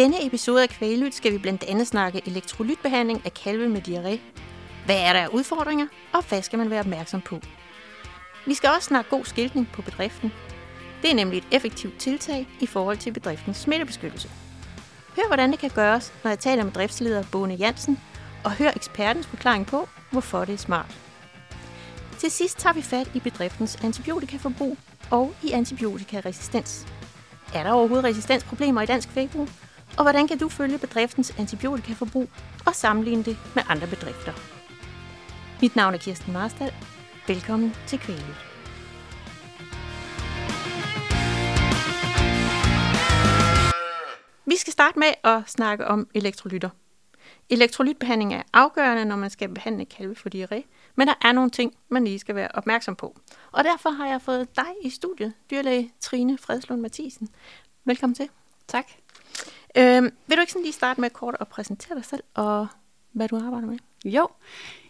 denne episode af Kvælyt skal vi blandt andet snakke elektrolytbehandling af kalve med diarré. Hvad er der af udfordringer, og hvad skal man være opmærksom på? Vi skal også snakke god skiltning på bedriften. Det er nemlig et effektivt tiltag i forhold til bedriftens smittebeskyttelse. Hør, hvordan det kan gøres, når jeg taler med driftsleder Bone Jansen, og hør ekspertens forklaring på, hvorfor det er smart. Til sidst tager vi fat i bedriftens antibiotikaforbrug og i antibiotikaresistens. Er der overhovedet resistensproblemer i dansk kvægbrug? Og hvordan kan du følge bedriftens antibiotikaforbrug og sammenligne det med andre bedrifter? Mit navn er Kirsten Marstal. Velkommen til Kvælet. Vi skal starte med at snakke om elektrolytter. Elektrolytbehandling er afgørende, når man skal behandle kalve for diarré, men der er nogle ting, man lige skal være opmærksom på. Og derfor har jeg fået dig i studiet, dyrlæge Trine Fredslund Mathisen. Velkommen til. Tak. Øhm, vil du ikke sådan lige starte med kort at præsentere dig selv og hvad du arbejder med? Jo,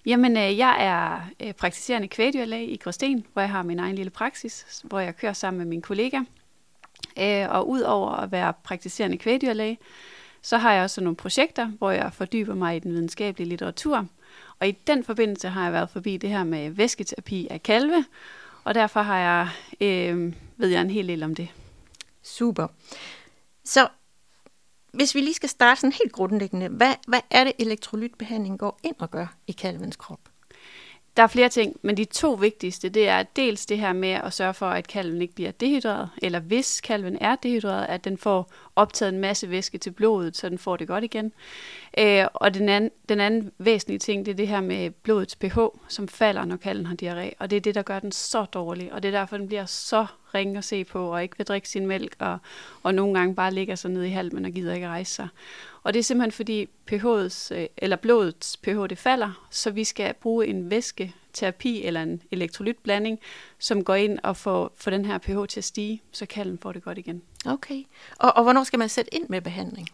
jamen øh, jeg er øh, praktiserende kvægdyrlæge i Gråsten, hvor jeg har min egen lille praksis, hvor jeg kører sammen med min kollega. Øh, og udover at være praktiserende kvægdyrlæge, så har jeg også nogle projekter, hvor jeg fordyber mig i den videnskabelige litteratur. Og i den forbindelse har jeg været forbi det her med væsketerapi af kalve, og derfor har jeg, øh, ved jeg en hel del om det. Super. Så hvis vi lige skal starte sådan helt grundlæggende, hvad, hvad er det elektrolytbehandling går ind og gør i kalvens krop? Der er flere ting, men de to vigtigste, det er dels det her med at sørge for, at kalven ikke bliver dehydreret, eller hvis kalven er dehydreret, at den får optaget en masse væske til blodet, så den får det godt igen. Øh, og den anden, den anden væsentlige ting, det er det her med blodets pH, som falder, når kalven har diarré, og det er det, der gør den så dårlig, og det er derfor, den bliver så ringe at se på, og ikke vil drikke sin mælk, og, og nogle gange bare ligger sig ned i halmen og gider ikke rejse sig. Og det er simpelthen fordi pH'ets, øh, eller blodets pH det falder, så vi skal bruge en væsketerapi eller en elektrolytblanding, som går ind og får, får den her pH til at stige, så kalden får det godt igen. Okay. Og, og hvornår skal man sætte ind med behandling?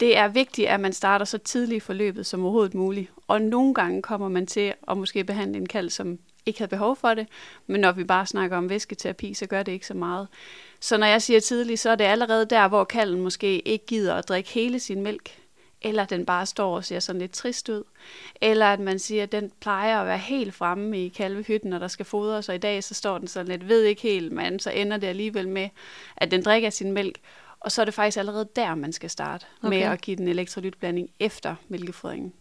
Det er vigtigt, at man starter så tidligt i forløbet som overhovedet muligt. Og nogle gange kommer man til at måske behandle en kald, som ikke havde behov for det, men når vi bare snakker om væsketerapi, så gør det ikke så meget. Så når jeg siger tidligt, så er det allerede der, hvor kalden måske ikke gider at drikke hele sin mælk, eller den bare står og ser sådan lidt trist ud, eller at man siger, at den plejer at være helt fremme i kalvehytten, når der skal fodres, og i dag så står den sådan lidt, ved ikke helt, men så ender det alligevel med, at den drikker sin mælk, og så er det faktisk allerede der, man skal starte okay. med at give den elektrolytblanding efter mælkefodringen.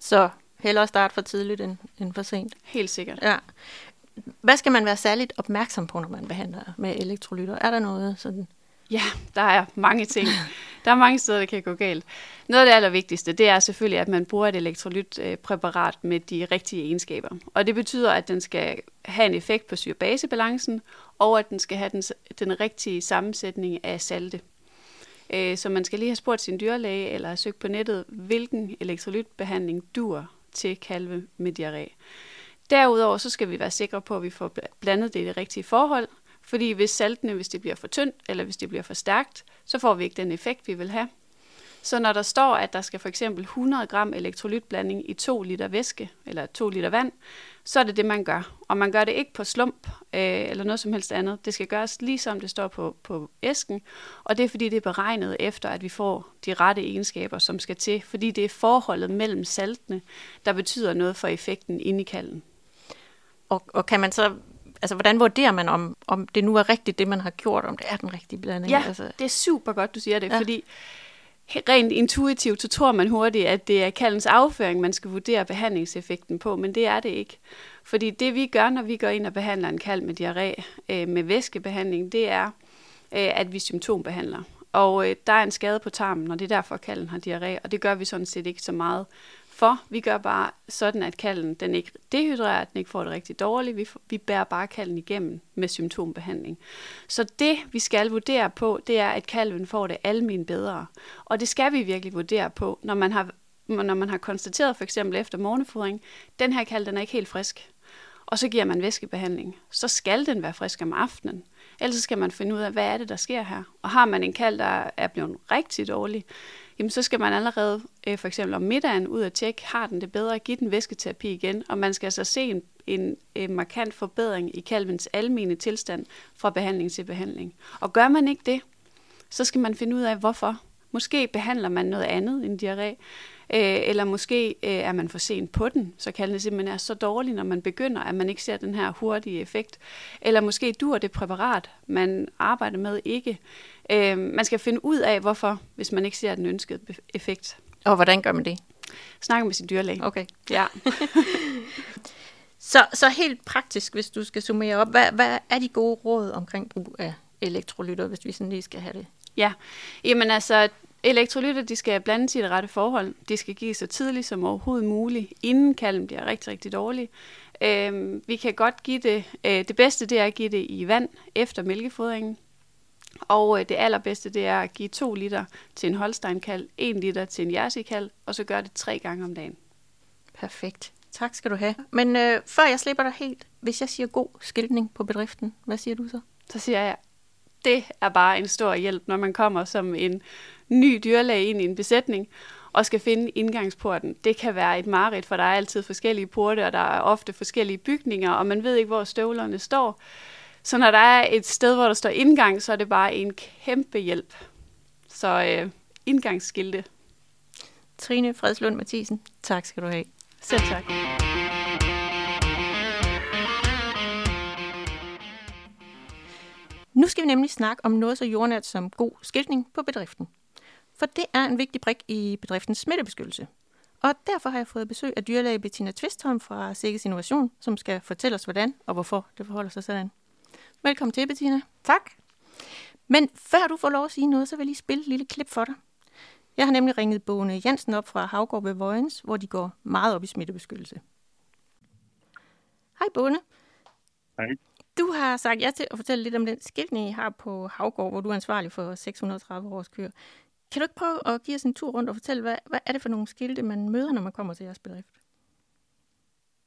Så hellere starte for tidligt end, end for sent. Helt sikkert. Ja. Hvad skal man være særligt opmærksom på, når man behandler med elektrolytter? Er der noget sådan? Ja, der er mange ting. Der er mange steder, der kan gå galt. Noget af det allervigtigste, det er selvfølgelig, at man bruger et elektrolytpræparat med de rigtige egenskaber. Og det betyder, at den skal have en effekt på syrebasebalancen, og at den skal have den, den rigtige sammensætning af salte. Øh, så man skal lige have spurgt sin dyrlæge eller søgt på nettet, hvilken elektrolytbehandling dur til kalve med diarré. Derudover så skal vi være sikre på, at vi får blandet det i det rigtige forhold, fordi hvis saltene, hvis det bliver for tyndt eller hvis det bliver for stærkt, så får vi ikke den effekt, vi vil have. Så når der står, at der skal for eksempel 100 gram elektrolytblanding i 2 liter væske eller 2 liter vand, så er det det, man gør. Og man gør det ikke på slump øh, eller noget som helst andet. Det skal gøres ligesom det står på, på æsken, og det er fordi, det er beregnet efter, at vi får de rette egenskaber, som skal til, fordi det er forholdet mellem saltene, der betyder noget for effekten inde i kalden. Og, og kan man så altså, hvordan vurderer man, om, om det nu er rigtigt, det man har gjort, om det er den rigtige blanding? Ja, altså. det er super godt, du siger det, ja. fordi rent intuitivt, så tror man hurtigt, at det er kaldens afføring, man skal vurdere behandlingseffekten på, men det er det ikke. Fordi det vi gør, når vi går ind og behandler en kald med diarré øh, med væskebehandling, det er, øh, at vi symptombehandler. Og øh, der er en skade på tarmen, og det er derfor, at kalden har diarré, og det gør vi sådan set ikke så meget for. Vi gør bare sådan, at kalden den ikke dehydrerer, at den ikke får det rigtig dårligt. Vi, vi bærer bare kalden igennem med symptombehandling. Så det, vi skal vurdere på, det er, at kalven får det almen bedre. Og det skal vi virkelig vurdere på, når man har, når man har konstateret for eksempel efter morgenfodring, den her kalv, den er ikke helt frisk. Og så giver man væskebehandling. Så skal den være frisk om aftenen. Ellers skal man finde ud af, hvad er det, der sker her. Og har man en kald, der er blevet rigtig dårlig, jamen så skal man allerede øh, for eksempel om middagen ud og tjekke, har den det bedre, give den væsketerapi igen, og man skal altså se en, en, en markant forbedring i kalvens almene tilstand fra behandling til behandling. Og gør man ikke det, så skal man finde ud af, hvorfor. Måske behandler man noget andet end diarré, øh, eller måske øh, er man for sent på den, så kalden simpelthen er så dårlig, når man begynder, at man ikke ser den her hurtige effekt. Eller måske dur det præparat, man arbejder med ikke. Øh, man skal finde ud af, hvorfor, hvis man ikke ser den ønskede effekt. Og hvordan gør man det? Snakke med sin dyrlæge. Okay. Ja. så, så helt praktisk, hvis du skal summere op, hvad, hvad er de gode råd omkring brug af elektrolytter, hvis vi sådan lige skal have det? Ja, jamen altså, elektrolytter, de skal blandes i det rette forhold. De skal gives så tidligt som overhovedet muligt, inden kalven bliver rigtig, rigtig dårlig. Øhm, vi kan godt give det, øh, det bedste det er at give det i vand efter mælkefodringen. Og øh, det allerbedste, det er at give 2 liter til en holsteinkald, 1 liter til en jersikald, og så gør det tre gange om dagen. Perfekt. Tak skal du have. Men øh, før jeg slipper dig helt, hvis jeg siger god skiltning på bedriften, hvad siger du så? Så siger jeg, det er bare en stor hjælp, når man kommer som en ny dyrlæge ind i en besætning, og skal finde indgangsporten. Det kan være et mareridt, for der er altid forskellige porte, og der er ofte forskellige bygninger, og man ved ikke, hvor støvlerne står. Så når der er et sted, hvor der står indgang, så er det bare en kæmpe hjælp. Så øh, indgangsskilte. Trine Fredslund Mathisen, tak skal du have. Selv tak. Nu skal vi nemlig snakke om noget så jordnært som god skiltning på bedriften. For det er en vigtig brik i bedriftens smittebeskyttelse. Og derfor har jeg fået besøg af dyrlæge Bettina Tvistholm fra Sikkes Innovation, som skal fortælle os, hvordan og hvorfor det forholder sig sådan. Velkommen til, Bettina. Tak. Men før du får lov at sige noget, så vil jeg lige spille et lille klip for dig. Jeg har nemlig ringet Bone Jensen op fra Havgård ved Vojens, hvor de går meget op i smittebeskyttelse. Hej Bone. Hej. Du har sagt ja til at fortælle lidt om den skiltning, I har på Havgård, hvor du er ansvarlig for 630 års køer. Kan du ikke prøve at give os en tur rundt og fortælle, hvad, hvad er det for nogle skilte, man møder, når man kommer til jeres bedrift?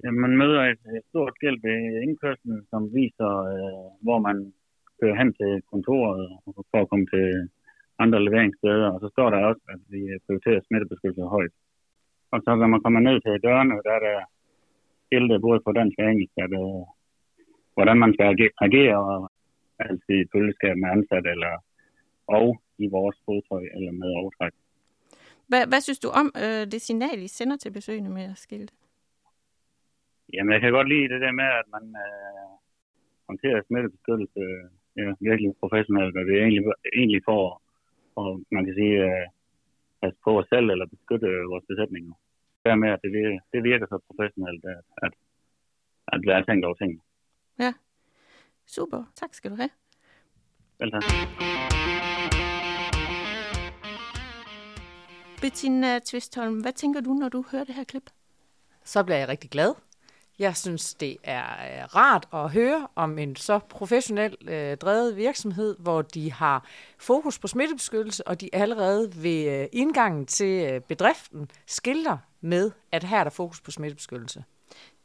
Ja, man møder et, et stort skilt ved indkørslen, som viser, øh, hvor man kører hen til kontoret for at komme til andre leveringssteder. Og så står der også, at vi prioriterer smittebeskyttelse højt. Og så når man kommer ned til dørene, der er der skilte både på dansk og engelsk, at, øh, hvordan man skal agere, og altid i følgeskab med ansat, eller og i vores fodtøj eller med overtræk. Hvad, hvad synes du om øh, det signal, I sender til besøgende med jeres skilte? Jamen, jeg kan godt lide det der med, at man øh, håndterer smittebeskyttelse ja, virkelig professionelt, og det er egentlig, egentlig for, og man kan sige, øh, passe på os selv eller beskytte vores besætninger. Dermed, at det virker, det virker så professionelt, at, at, at er tænkt over tingene. Ja, super. Tak skal du have. Velkommen. Bettina Tvistholm, hvad tænker du, når du hører det her klip? Så bliver jeg rigtig glad. Jeg synes, det er rart at høre om en så professionel øh, drevet virksomhed, hvor de har fokus på smittebeskyttelse, og de allerede ved øh, indgangen til øh, bedriften skilter med, at her er der fokus på smittebeskyttelse.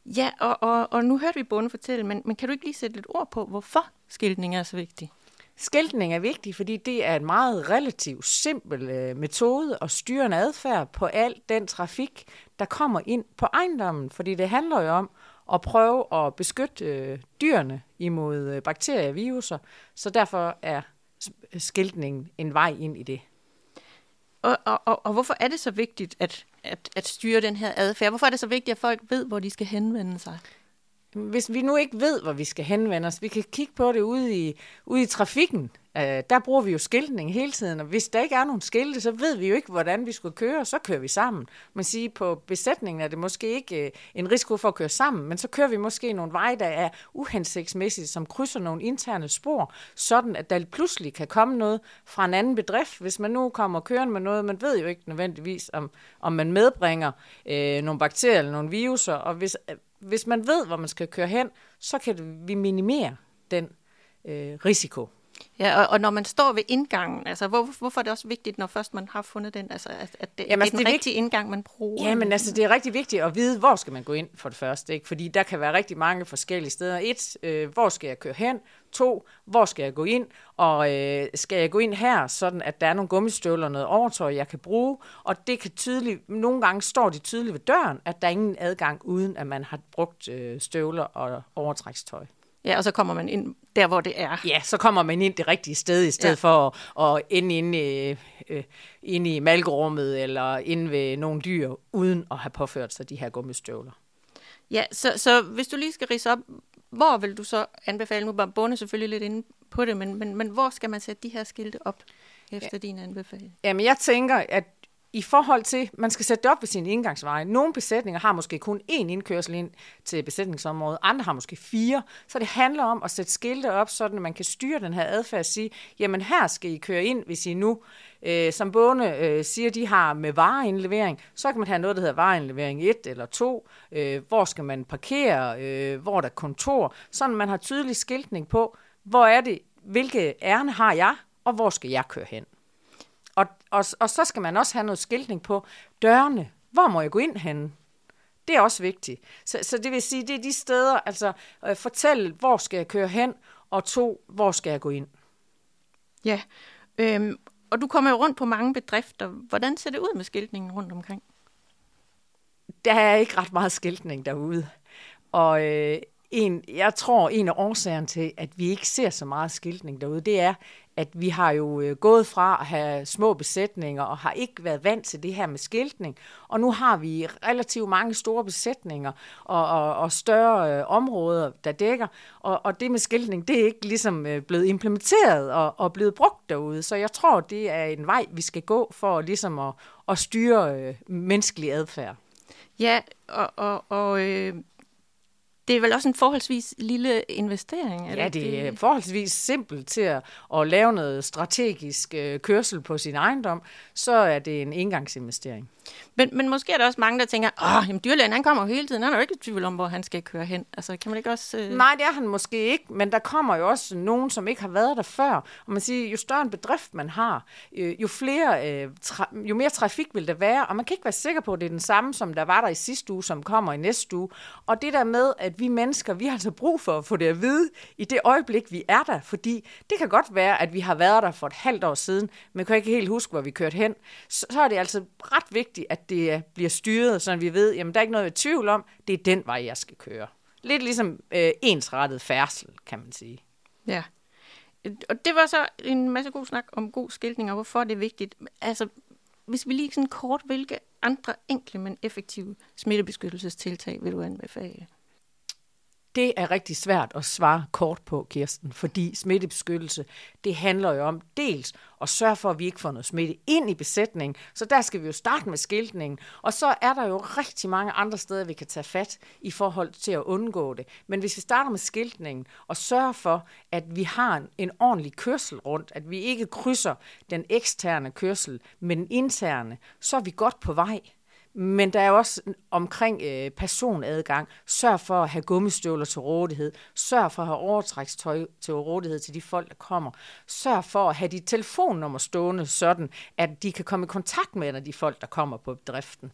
Ja, og, og, og nu hørte vi Bonde fortælle, men, men kan du ikke lige sætte lidt ord på, hvorfor skiltning er så vigtig? Skiltning er vigtig, fordi det er en meget relativt simpel øh, metode at styre en adfærd på al den trafik, der kommer ind på ejendommen. Fordi det handler jo om at prøve at beskytte øh, dyrene imod øh, bakterier og viruser. Så derfor er skiltningen en vej ind i det. Og, og, og, og hvorfor er det så vigtigt at, at, at styre den her adfærd? Hvorfor er det så vigtigt, at folk ved, hvor de skal henvende sig? Hvis vi nu ikke ved, hvor vi skal henvende os, vi kan kigge på det ude i, ude i trafikken. Øh, der bruger vi jo skiltning hele tiden, og hvis der ikke er nogen skilte, så ved vi jo ikke, hvordan vi skal køre, så kører vi sammen. Man siger, på besætningen er det måske ikke øh, en risiko for at køre sammen, men så kører vi måske nogle veje, der er uhensigtsmæssige, som krydser nogle interne spor, sådan at der pludselig kan komme noget fra en anden bedrift. Hvis man nu kommer kørende med noget, man ved jo ikke nødvendigvis, om, om man medbringer øh, nogle bakterier eller nogle viruser, og hvis øh, hvis man ved, hvor man skal køre hen, så kan vi minimere den øh, risiko. Ja, og, og når man står ved indgangen, altså hvor, hvorfor er det også vigtigt, når først man har fundet den, altså at, at det, Jamen, altså, det er den rigtige indgang, man bruger? Ja, men altså det er rigtig vigtigt at vide, hvor skal man gå ind for det første, ikke? fordi der kan være rigtig mange forskellige steder. Et, øh, hvor skal jeg køre hen? To, hvor skal jeg gå ind? Og øh, skal jeg gå ind her, sådan at der er nogle gummistøvler og noget overtøj, jeg kan bruge? Og det kan tydeligt, nogle gange står de tydeligt ved døren, at der er ingen adgang, uden at man har brugt øh, støvler og overtrækstøj. Ja, og så kommer man ind der, hvor det er. Ja, så kommer man ind det rigtige sted, i stedet ja. for at, at inde inde øh, inde i malkerummet eller inde ved nogle dyr, uden at have påført sig de her gummistøvler. Ja, så, så hvis du lige skal rise op, hvor vil du så anbefale, nu var Bonde selvfølgelig lidt inde på det, men, men, men hvor skal man sætte de her skilte op efter ja. din anbefaling? Jamen jeg tænker, at i forhold til, man skal sætte det op ved sin indgangsveje. Nogle besætninger har måske kun én indkørsel ind til besætningsområdet, andre har måske fire. Så det handler om at sætte skilte op, så man kan styre den her adfærd og sige, jamen her skal I køre ind, hvis I nu, øh, som Båne øh, siger, de har med vareindlevering, så kan man have noget, der hedder vareindlevering 1 eller 2. Øh, hvor skal man parkere? Øh, hvor er der kontor? Sådan man har tydelig skiltning på, hvor er det, hvilke ærne har jeg, og hvor skal jeg køre hen? Og, og, og så skal man også have noget skiltning på dørene. Hvor må jeg gå ind hen? Det er også vigtigt. Så, så det vil sige, det er de steder, altså øh, fortæl, hvor skal jeg køre hen, og to, hvor skal jeg gå ind? Ja, øhm, og du kommer jo rundt på mange bedrifter. Hvordan ser det ud med skiltningen rundt omkring? Der er ikke ret meget skiltning derude. Og øh, en, jeg tror, en af årsagerne til, at vi ikke ser så meget skiltning derude, det er, at vi har jo øh, gået fra at have små besætninger og har ikke været vant til det her med skiltning. Og nu har vi relativt mange store besætninger og, og, og større øh, områder, der dækker. Og, og det med skiltning, det er ikke ligesom øh, blevet implementeret og, og blevet brugt derude. Så jeg tror, det er en vej, vi skal gå for ligesom at, at styre øh, menneskelig adfærd. Ja, og, og, og øh, det er vel også en forholdsvis lille investering? Er ja, det er forholdsvis simpelt til at, at lave noget strategisk øh, kørsel på sin ejendom, så er det en engangsinvestering. Men, men måske er der også mange, der tænker, åh, jamen dyrlægen, han kommer jo hele tiden, han er jo ikke i tvivl om, hvor han skal køre hen. Altså, kan man ikke også... Øh... Nej, det er han måske ikke, men der kommer jo også nogen, som ikke har været der før. Og man siger, jo større en bedrift man har, øh, jo, flere, øh, tra- jo mere trafik vil der være, og man kan ikke være sikker på, at det er den samme, som der var der i sidste uge, som kommer i næste uge. Og det der med, at vi mennesker, vi har altså brug for at få det at vide i det øjeblik, vi er der, fordi det kan godt være, at vi har været der for et halvt år siden, men kan ikke helt huske, hvor vi kørte hen. Så, så er det altså ret vigtigt, at det det bliver styret, så vi ved, jamen der er ikke noget i tvivl om, det er den vej, jeg skal køre. Lidt ligesom øh, ensrettet færdsel, kan man sige. Ja. Øh, og det var så en masse god snak om god skiltning, og hvorfor det er vigtigt. Altså, hvis vi lige sådan kort, hvilke andre enkle, men effektive smittebeskyttelsestiltag vil du anbefale? Det er rigtig svært at svare kort på, Kirsten, fordi smittebeskyttelse, det handler jo om dels at sørge for, at vi ikke får noget smitte ind i besætningen, så der skal vi jo starte med skiltningen. Og så er der jo rigtig mange andre steder, vi kan tage fat i forhold til at undgå det. Men hvis vi starter med skiltningen og sørger for, at vi har en, ordentlig kørsel rundt, at vi ikke krydser den eksterne kørsel med den interne, så er vi godt på vej. Men der er også omkring øh, personadgang. Sørg for at have gummistøvler til rådighed. Sørg for at have overtrækstøj til rådighed til de folk, der kommer. Sørg for at have dit telefonnummer stående sådan, at de kan komme i kontakt med de folk, der kommer på driften.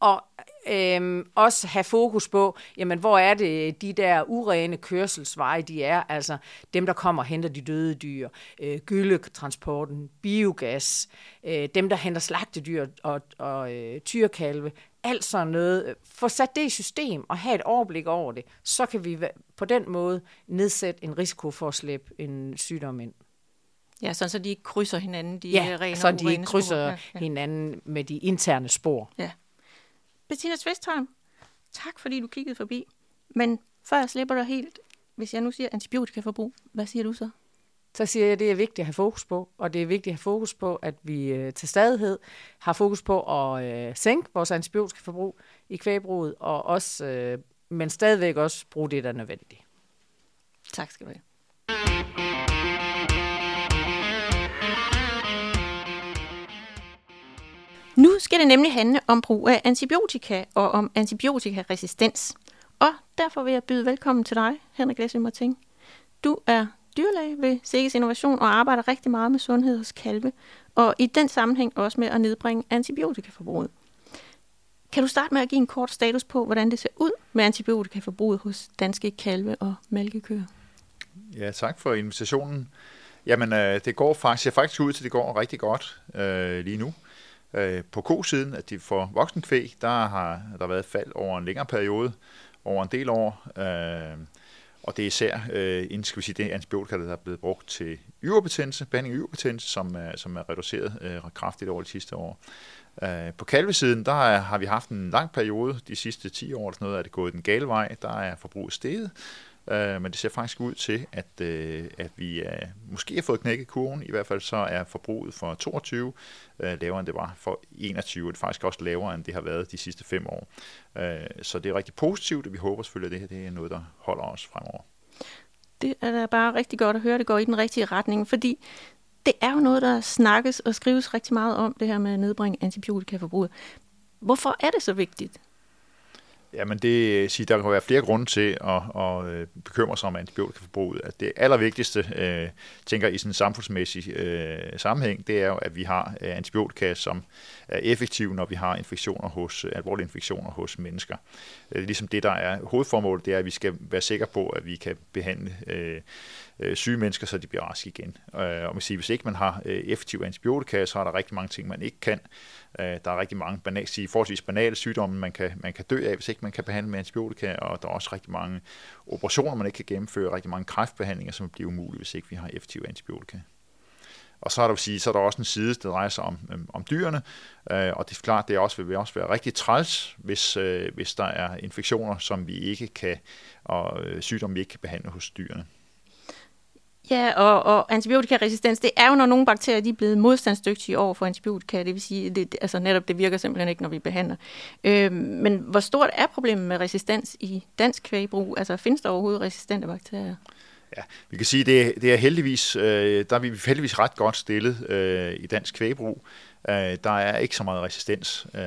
Og øhm, også have fokus på, jamen, hvor er det de der urene kørselsveje, de er, altså dem, der kommer og henter de døde dyr, øh, gyldetransporten, biogas, øh, dem, der henter slagtedyr og, og øh, tyrkalve, alt sådan noget. Få sat det i system og have et overblik over det, så kan vi på den måde nedsætte en risiko for at slippe en sygdom ind. Ja, sådan så de ikke krydser hinanden, de ja, rene så de ikke krydser ja, ja. hinanden med de interne spor. Ja. Bettina Svistholm, tak fordi du kiggede forbi. Men før jeg slipper dig helt, hvis jeg nu siger antibiotikaforbrug, hvad siger du så? Så siger jeg, at det er vigtigt at have fokus på, og det er vigtigt at have fokus på, at vi øh, til stadighed har fokus på at øh, sænke vores antibiotikaforbrug i kvægbruget, og også, øh, men stadigvæk også bruge det, der er nødvendigt. Tak skal du have. Nu skal det nemlig handle om brug af antibiotika og om antibiotikaresistens. Og derfor vil jeg byde velkommen til dig, Henrik Læsø Marting. Du er dyrlæge ved Sikkes Innovation og arbejder rigtig meget med sundhed hos kalve, og i den sammenhæng også med at nedbringe antibiotikaforbruget. Kan du starte med at give en kort status på, hvordan det ser ud med antibiotikaforbruget hos danske kalve og mælkekøer? Ja, tak for invitationen. Jamen, øh, det går faktisk, ser faktisk ud til, at det går rigtig godt øh, lige nu. Øh, på ko-siden, at de får voksenkvæg, der har der været fald over en længere periode, over en del år. Øh, og det er især øh, inden, skal vi sige, det antibiotika, der er blevet brugt til yverbetændelse, behandling af yverbetændelse, som er, som er reduceret øh, kraftigt over de sidste år. Øh, på kalvesiden, der har vi haft en lang periode, de sidste 10 år, eller sådan noget, er det gået den gale vej, der er forbruget steget, øh, men det ser faktisk ud til, at, øh, at vi øh, måske har fået knækket kurven, i hvert fald så er forbruget for 22 øh, lavere end det var for 21, det er faktisk også lavere end det har været de sidste fem år. Øh, så det er rigtig positivt, og vi håber selvfølgelig, at det her det er noget, der holder os fremover. Det er da bare rigtig godt at høre, at det går i den rigtige retning, fordi det er jo noget, der snakkes og skrives rigtig meget om, det her med at nedbringe antibiotikaforbruget. Hvorfor er det så vigtigt? Jamen det øh, siger, der kan være flere grunde til at, at øh, bekymre sig om antibiotikaforbruget. At det allervigtigste, øh, tænker i sådan en samfundsmæssig øh, sammenhæng, det er jo, at vi har øh, antibiotika, som er effektive, når vi har infektioner hos, alvorlige infektioner hos mennesker. Det er ligesom det, der er hovedformålet, det er, at vi skal være sikre på, at vi kan behandle øh, øh, syge mennesker, så de bliver raske igen. Øh, og man siger, hvis ikke man har øh, effektive antibiotika, så er der rigtig mange ting, man ikke kan. Øh, der er rigtig mange banal, sige, forholdsvis banale sygdomme, man kan, man kan dø af, hvis ikke man kan behandle med antibiotika, og der er også rigtig mange operationer, man ikke kan gennemføre, rigtig mange kræftbehandlinger, som bliver umulige, hvis ikke vi har effektive antibiotika. Og så er der, sige, så er der også en side, der drejer sig om, øhm, om dyrene, øh, og det er klart, det også, vil også være rigtig træls, hvis, øh, hvis der er infektioner, som vi ikke kan, og øh, sygdomme, vi ikke kan behandle hos dyrene. Ja, og, og antibiotikaresistens, det er jo, når nogle bakterier de er blevet modstandsdygtige over for antibiotika. Det vil sige, det, altså netop det virker simpelthen ikke, når vi behandler. Øh, men hvor stort er problemet med resistens i dansk kvægbrug? Altså findes der overhovedet resistente bakterier? Ja, vi kan sige, det, det er heldigvis, øh, der er vi heldigvis ret godt stillet øh, i dansk kvægbrug. Øh, der er ikke så meget resistens. Øh,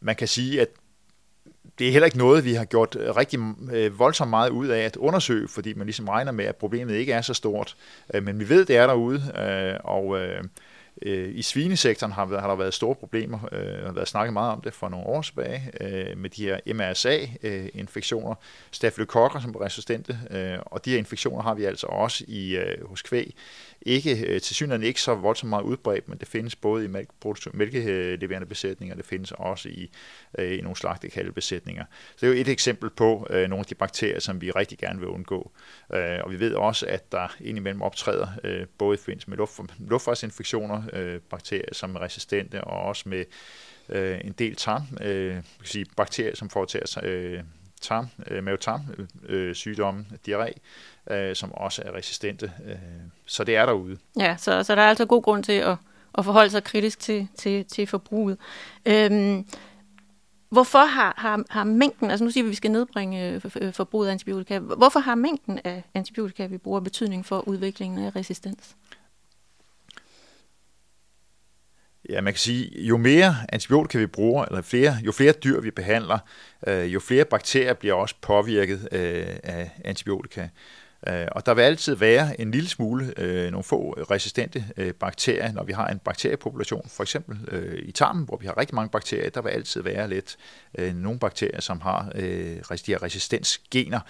man kan sige, at det er heller ikke noget, vi har gjort øh, rigtig øh, voldsomt meget ud af at undersøge, fordi man ligesom regner med, at problemet ikke er så stort. Øh, men vi ved, det er derude, og øh, I svinesektoren har, har der været store problemer, øh, der har været snakket meget om det for nogle år tilbage, øh, med de her MRSA-infektioner, stafylokokker, som er resistente, øh, og de her infektioner har vi altså også i, øh, hos kvæg. Ikke, øh, til synligheden ikke så voldsomt meget udbredt, men det findes både i mælkeleverende besætninger, det findes også i, øh, i nogle slagtekalvebesætninger. Så det er jo et eksempel på øh, nogle af de bakterier, som vi rigtig gerne vil undgå. Øh, og vi ved også, at der indimellem optræder øh, både i forbindelse med luft, luftvejsinfektioner, øh, bakterier, som er resistente, og også med øh, en del tarm, øh, kan sige, bakterier, som foretager øh, tarm, øh, mavetarm øh, øh, sygdomme, diarré, øh, som også er resistente. Øh, så det er derude. Ja, så, så der er altså god grund til at, at forholde sig kritisk til, til, til forbruget. Øhm, hvorfor har, har, har mængden, altså nu siger vi, at vi skal nedbringe øh, forbruget af antibiotika, hvorfor har mængden af antibiotika, vi bruger, betydning for udviklingen af resistens? Ja, man kan sige, jo mere antibiotika vi bruger, eller flere, jo flere dyr vi behandler, øh, jo flere bakterier bliver også påvirket øh, af antibiotika. Øh, og der vil altid være en lille smule, øh, nogle få resistente øh, bakterier, når vi har en bakteriepopulation, for eksempel øh, i tarmen, hvor vi har rigtig mange bakterier, der vil altid være lidt nogle bakterier, som har de her resistensgener,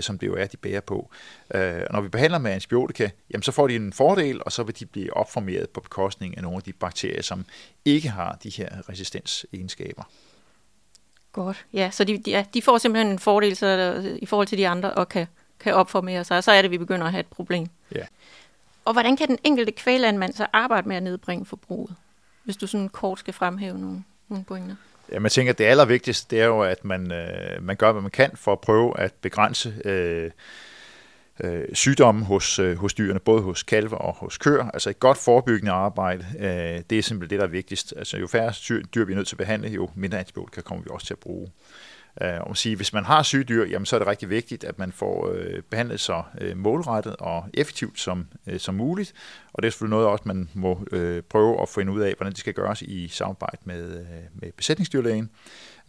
som det jo er, de bærer på. Og når vi behandler med antibiotika, jamen, så får de en fordel, og så vil de blive opformeret på bekostning af nogle af de bakterier, som ikke har de her resistensegenskaber. Godt. Ja, så de, de, de får simpelthen en fordel så i forhold til de andre, og kan kan opformere sig, og så er det, at vi begynder at have et problem. Ja. Og hvordan kan den enkelte kvælandmand så arbejde med at nedbringe forbruget, hvis du sådan kort skal fremhæve nogle, nogle pointer? Ja, man tænker, at det allervigtigste, det er jo, at man, øh, man gør, hvad man kan for at prøve at begrænse øh, øh, sygdomme hos, øh, hos dyrene, både hos kalve og hos køer. Altså et godt forebyggende arbejde, øh, det er simpelthen det, der er vigtigst. Altså jo færre dyr vi er nødt til at behandle, jo mindre antibiotika kommer vi også til at bruge. Øh, Øh, og sige, hvis man har syge dyr, jamen, så er det rigtig vigtigt, at man får øh, behandlet så øh, målrettet og effektivt som, øh, som muligt. Og det er selvfølgelig noget også, man må øh, prøve at finde ud af, hvordan det skal gøres i samarbejde med, øh, med besætningsdyrlægen.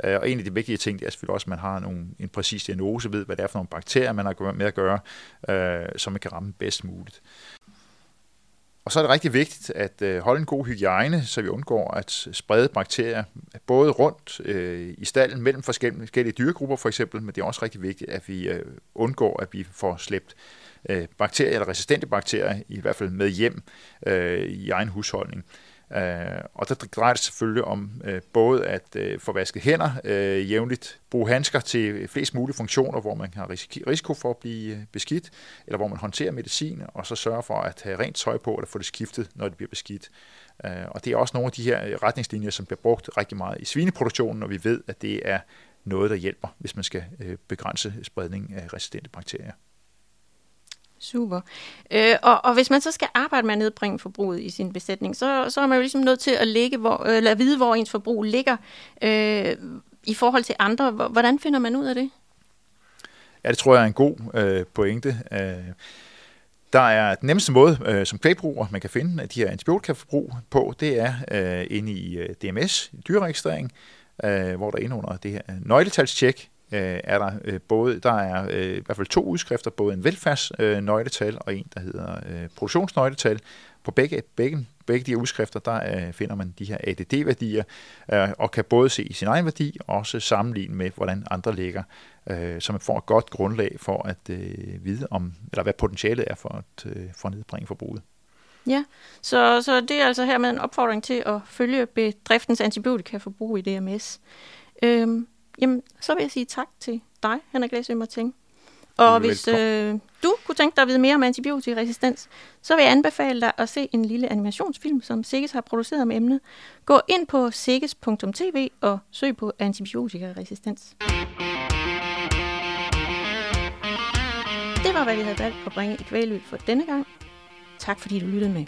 Øh, og en af de vigtige ting, det er selvfølgelig også, at man har nogle, en præcis diagnose, ved hvad det er for nogle bakterier, man har med at gøre, øh, så man kan ramme bedst muligt. Og så er det rigtig vigtigt at øh, holde en god hygiejne, så vi undgår at sprede bakterier både rundt øh, i stallen mellem forskellige, forskellige dyregrupper for eksempel, men det er også rigtig vigtigt, at vi øh, undgår, at vi får slæbt øh, bakterier eller resistente bakterier i hvert fald med hjem øh, i egen husholdning. Øh, Øh, og der drejer det selvfølgelig om øh, både at øh, få vasket hænder øh, jævnligt, bruge handsker til flest mulige funktioner, hvor man har risiko, risiko for at blive øh, beskidt, eller hvor man håndterer medicin, og så sørge for at have rent tøj på, eller få det skiftet, når det bliver beskidt. Øh, og det er også nogle af de her øh, retningslinjer, som bliver brugt rigtig meget i svineproduktionen, og vi ved, at det er noget, der hjælper, hvis man skal øh, begrænse spredningen af resistente bakterier. Super. Øh, og, og hvis man så skal arbejde med at nedbringe forbruget i sin besætning, så, så er man jo ligesom nødt til at, ligge, hvor, øh, eller vide, hvor ens forbrug ligger øh, i forhold til andre. Hvordan finder man ud af det? Ja, det tror jeg er en god øh, pointe. Øh, der er den nemmeste måde øh, som kvægbruger, man kan finde øh, de her antibiotikaforbrug på, det er øh, inde i øh, DMS, dyreregistrering, øh, hvor der er inde under det her øh, nøgletalstjek, øh, er der øh, både, der er øh, i hvert fald to udskrifter, både en velfærdsnøgletal øh, og en, der hedder øh, produktionsnøgletal. På begge, begge, begge de her udskrifter, der øh, finder man de her ADD-værdier, øh, og kan både se sin egen værdi, og også sammenligne med, hvordan andre ligger, øh, så man får et godt grundlag for at øh, vide, om, eller hvad potentialet er for at, øh, for at nedbringe forbruget. Ja, så, så det er altså her med en opfordring til at følge bedriftens antibiotikaforbrug i DMS. Øhm, Jamen, så vil jeg sige tak til dig, Henrik Læsø Martin. Og hvis øh, du kunne tænke dig at vide mere om antibiotikaresistens, så vil jeg anbefale dig at se en lille animationsfilm, som Sikkes har produceret om emnet. Gå ind på sikkes.tv og søg på antibiotikaresistens. Det var, hvad vi havde valgt at bringe i kvæglyd for denne gang. Tak fordi du lyttede med.